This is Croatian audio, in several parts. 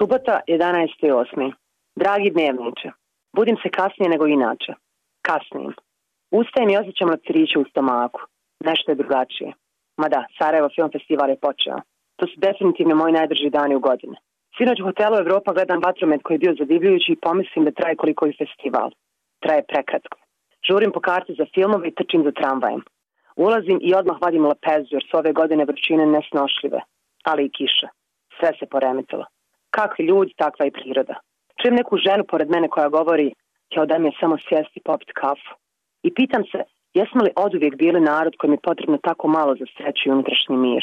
Subota 11.8. Dragi dnevniče, budim se kasnije nego inače. Kasnijem. Ustajem i osjećam leptiriće u stomaku. Nešto je drugačije. Ma da, Sarajevo Film Festival je počeo. To su definitivno moji najdrži dani u godine. Sinoć u hotelu Evropa gledam vatromet koji je bio zadivljujući i pomislim da traje koliko je festival. Traje prekratko. Žurim po karti za filmove i trčim za tramvajem. Ulazim i odmah vadim lepezu jer su ove godine vrućine nesnošljive, ali i kiša. Sve se poremetilo. Kakvi ljudi, takva i priroda. Čujem neku ženu pored mene koja govori kao da mi je samo sjesti popiti kafu. I pitam se, jesmo li oduvijek bili narod kojem je potrebno tako malo za sreću i unutrašnji mir?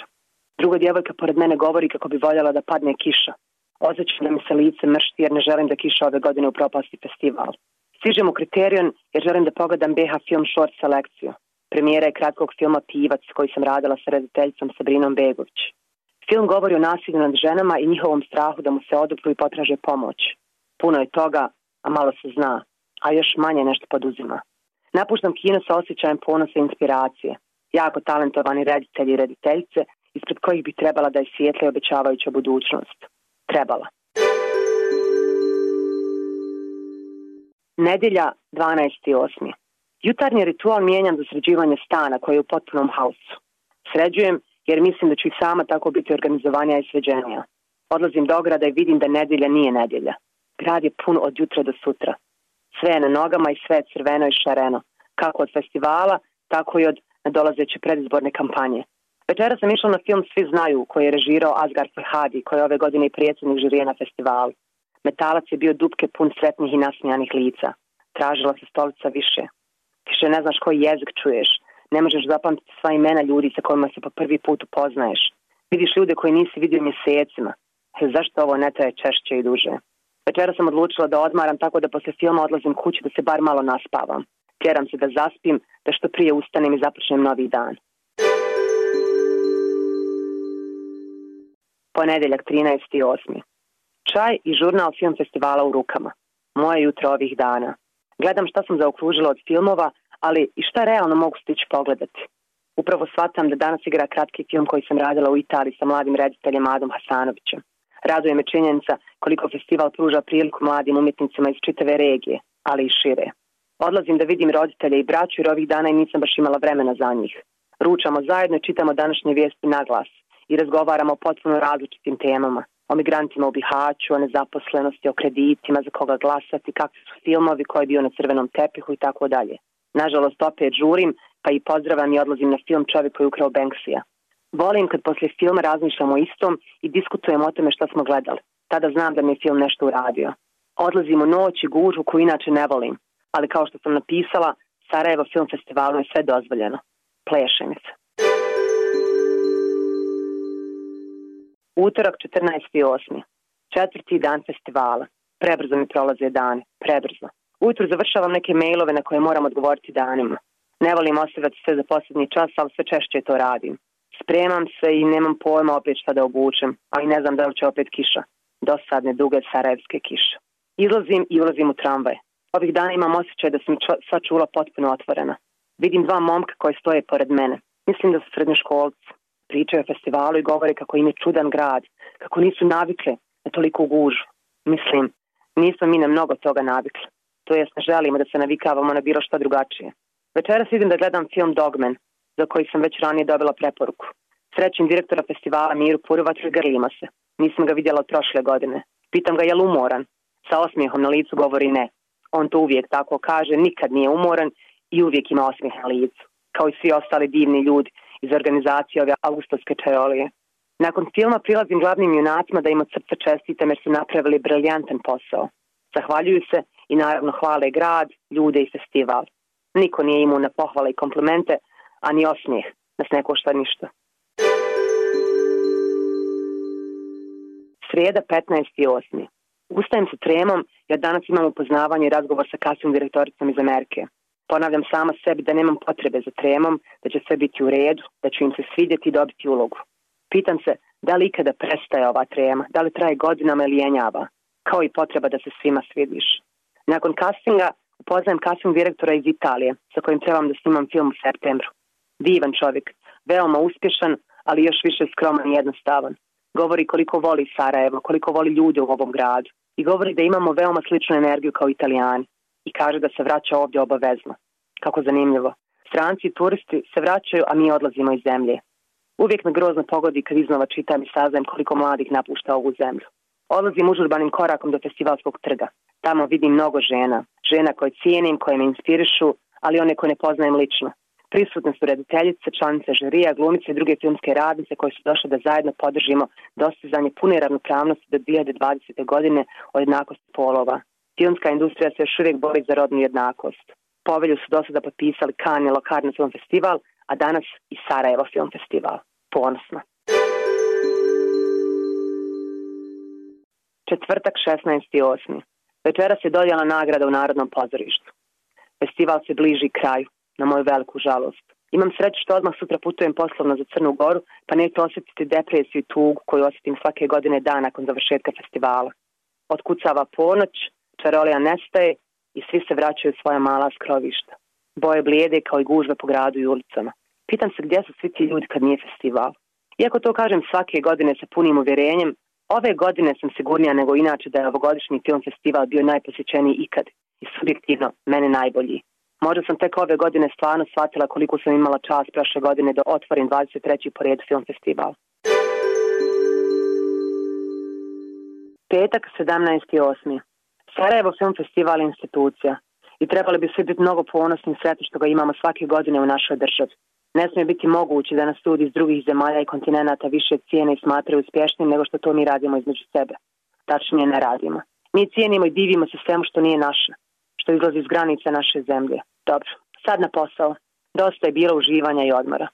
Druga djevojka pored mene govori kako bi voljela da padne kiša. Osjećam da mi se lice mršti jer ne želim da kiša ove godine upropasti festival. Stižem u kriterion jer želim da pogledam BH film short selekciju. Premijera je kratkog filma Pivac koji sam radila sa rediteljicom Sabrinom Begović. Film govori o nasilju nad ženama i njihovom strahu da mu se odupru i potraže pomoć. Puno je toga, a malo se zna, a još manje nešto poduzima. Napuštam kino sa osjećajem ponosa i inspiracije. Jako talentovani reditelji i rediteljice ispred kojih bi trebala da je i obećavajuća budućnost. Trebala. Nedjelja 12.8. Jutarnji ritual mijenjam za sređivanje stana koji je u potpunom hausu. Sređujem jer mislim da ću i sama tako biti organizovanija i sređenija. Odlazim do grada i vidim da nedjelja nije nedjelja. Grad je pun od jutra do sutra. Sve je na nogama i sve je crveno i šareno. Kako od festivala, tako i od nadolazeće predizborne kampanje. Večera sam išla na film Svi znaju, koji je režirao Asgar Farhadi, koji je ove godine i predsjednik žirije na festivalu. Metalac je bio dupke pun sretnih i nasmijanih lica. Tražila se stolica više. Više ne znaš koji jezik čuješ. Ne možeš zapamtiti sva imena ljudi sa kojima se po prvi put upoznaješ. Vidiš ljude koji nisi vidio mjesecima. E, zašto ovo ne traje češće i duže? Večera sam odlučila da odmaram tako da poslije filma odlazim kući da se bar malo naspavam. Tjeram se da zaspim, da što prije ustanem i započnem novi dan. Ponedjeljak 13.8. Čaj i žurnal film festivala u rukama. Moje jutro ovih dana. Gledam šta sam zaokružila od filmova, ali i šta realno mogu stići pogledati. Upravo shvatam da danas igra kratki film koji sam radila u Italiji sa mladim rediteljem Adom Hasanovićem. Raduje me činjenica koliko festival pruža priliku mladim umjetnicima iz čitave regije, ali i šire. Odlazim da vidim roditelje i braću jer ovih dana i nisam baš imala vremena za njih. Ručamo zajedno i čitamo današnje vijesti na glas i razgovaramo o potpuno različitim temama. O migrantima u Bihaću, o nezaposlenosti, o kreditima, za koga glasati, kakvi su filmovi, koji je bio na crvenom tepihu i tako dalje. Nažalost, opet žurim, pa i pozdravam i odlazim na film Čovjek koji je ukrao Banksija. Volim kad poslije filma razmišljamo o istom i diskutujemo o tome što smo gledali. Tada znam da mi je film nešto uradio. Odlazim u noć i gužu koju inače ne volim, ali kao što sam napisala, Sarajevo film festivalu je sve dozvoljeno. Pleše mi se. Utorak 14.8. Četvrti dan festivala. Prebrzo mi prolaze dani. Prebrzo. Ujutro završavam neke mailove na koje moram odgovoriti danima. Ne volim ostavljati sve za posljednji čas, ali sve češće to radim. Spremam se i nemam pojma opet šta da obučem, ali ne znam da li će opet kiša. Dosadne, duge sarajevske kiše. Izlazim i ulazim u tramvaj. Ovih dana imam osjećaj da sam sva čula potpuno otvorena. Vidim dva momka koji stoje pored mene. Mislim da su srednjoškolci. Pričaju o festivalu i govore kako im je čudan grad, kako nisu navikle na toliko gužu. Mislim, nismo mi na mnogo toga navikli. To jest ne želimo da se navikavamo na bilo što drugačije. Večeras idem da gledam film Dogman, za koji sam već ranije dobila preporuku. Srećim direktora festivala Miru Purovaču i grlima se. Nisam ga vidjela od prošle godine. Pitam ga je li umoran. Sa osmijehom na licu govori ne. On to uvijek tako kaže, nikad nije umoran i uvijek ima osmijeh na licu. Kao i svi ostali divni ljudi iz organizacije ove augustovske čajolije. Nakon filma prilazim glavnim junacima da im od srca čestitam jer su napravili briljantan posao. Zahvaljuju se i naravno hvale grad, ljude i festival. Niko nije imao na pohvale i komplimente, a ni osmijeh nas ne košta ništa. Srijeda 15.8. Ustajem sa tremom jer danas imam upoznavanje i razgovor sa kasnim direktoricom iz Amerike. Ponavljam sama sebi da nemam potrebe za tremom, da će sve biti u redu, da ću im se svidjeti i dobiti ulogu. Pitam se da li ikada prestaje ova trema, da li traje godinama ili jenjava, kao i potreba da se svima svidiš. Nakon castinga upoznajem casting direktora iz Italije, sa kojim trebam da snimam film u septembru. Divan čovjek, veoma uspješan, ali još više skroman i jednostavan. Govori koliko voli Sarajevo, koliko voli ljude u ovom gradu. I govori da imamo veoma sličnu energiju kao italijani. I kaže da se vraća ovdje obavezno. Kako zanimljivo. Stranci i turisti se vraćaju, a mi odlazimo iz zemlje. Uvijek me grozno pogodi kad iznova čitam i saznajem koliko mladih napušta ovu zemlju. Odlazim užurbanim korakom do festivalskog trga. Tamo vidim mnogo žena. Žena koje cijenim, koje me inspirišu, ali one koje ne poznajem lično. Prisutne su rediteljice, članice žirija, glumice i druge filmske radnice koje su došle da zajedno podržimo dostizanje pune ravnopravnosti do 2020. godine o jednakosti polova. Filmska industrija se još uvijek bori za rodnu jednakost. Povelju su do sada potpisali Kani Lokarno film festival, a danas i Sarajevo film festival. Ponosno. Četvrtak 16.8. Večeras je dodjela nagrada u Narodnom pozorištu. Festival se bliži kraju, na moju veliku žalost. Imam sreću što odmah sutra putujem poslovno za Crnu Goru, pa neću osjetiti depresiju i tugu koju osjetim svake godine dan nakon završetka festivala. Otkucava ponoć, čarolija nestaje i svi se vraćaju svoja mala skrovišta. Boje blijede kao i gužve po gradu i ulicama. Pitam se gdje su svi ti ljudi kad nije festival. Iako to kažem svake godine sa punim uvjerenjem, ove godine sam sigurnija nego inače da je ovogodišnji film festival bio najposjećeniji ikad i subjektivno mene najbolji. Možda sam tek ove godine stvarno shvatila koliko sam imala čas prošle godine da otvorim 23. po redu film festival. Petak 17.8. Sarajevo film festival institucija i trebali bi svi biti mnogo ponosni i sretni što ga imamo svake godine u našoj državi. Ne smije biti moguće da nas ljudi iz drugih zemalja i kontinenata više cijene i smatraju uspješnim nego što to mi radimo između sebe. Tačnije ne radimo. Mi cijenimo i divimo se svemu što nije naše, što izlazi iz granica naše zemlje. Dobro, sad na posao. Dosta je bilo uživanja i odmora.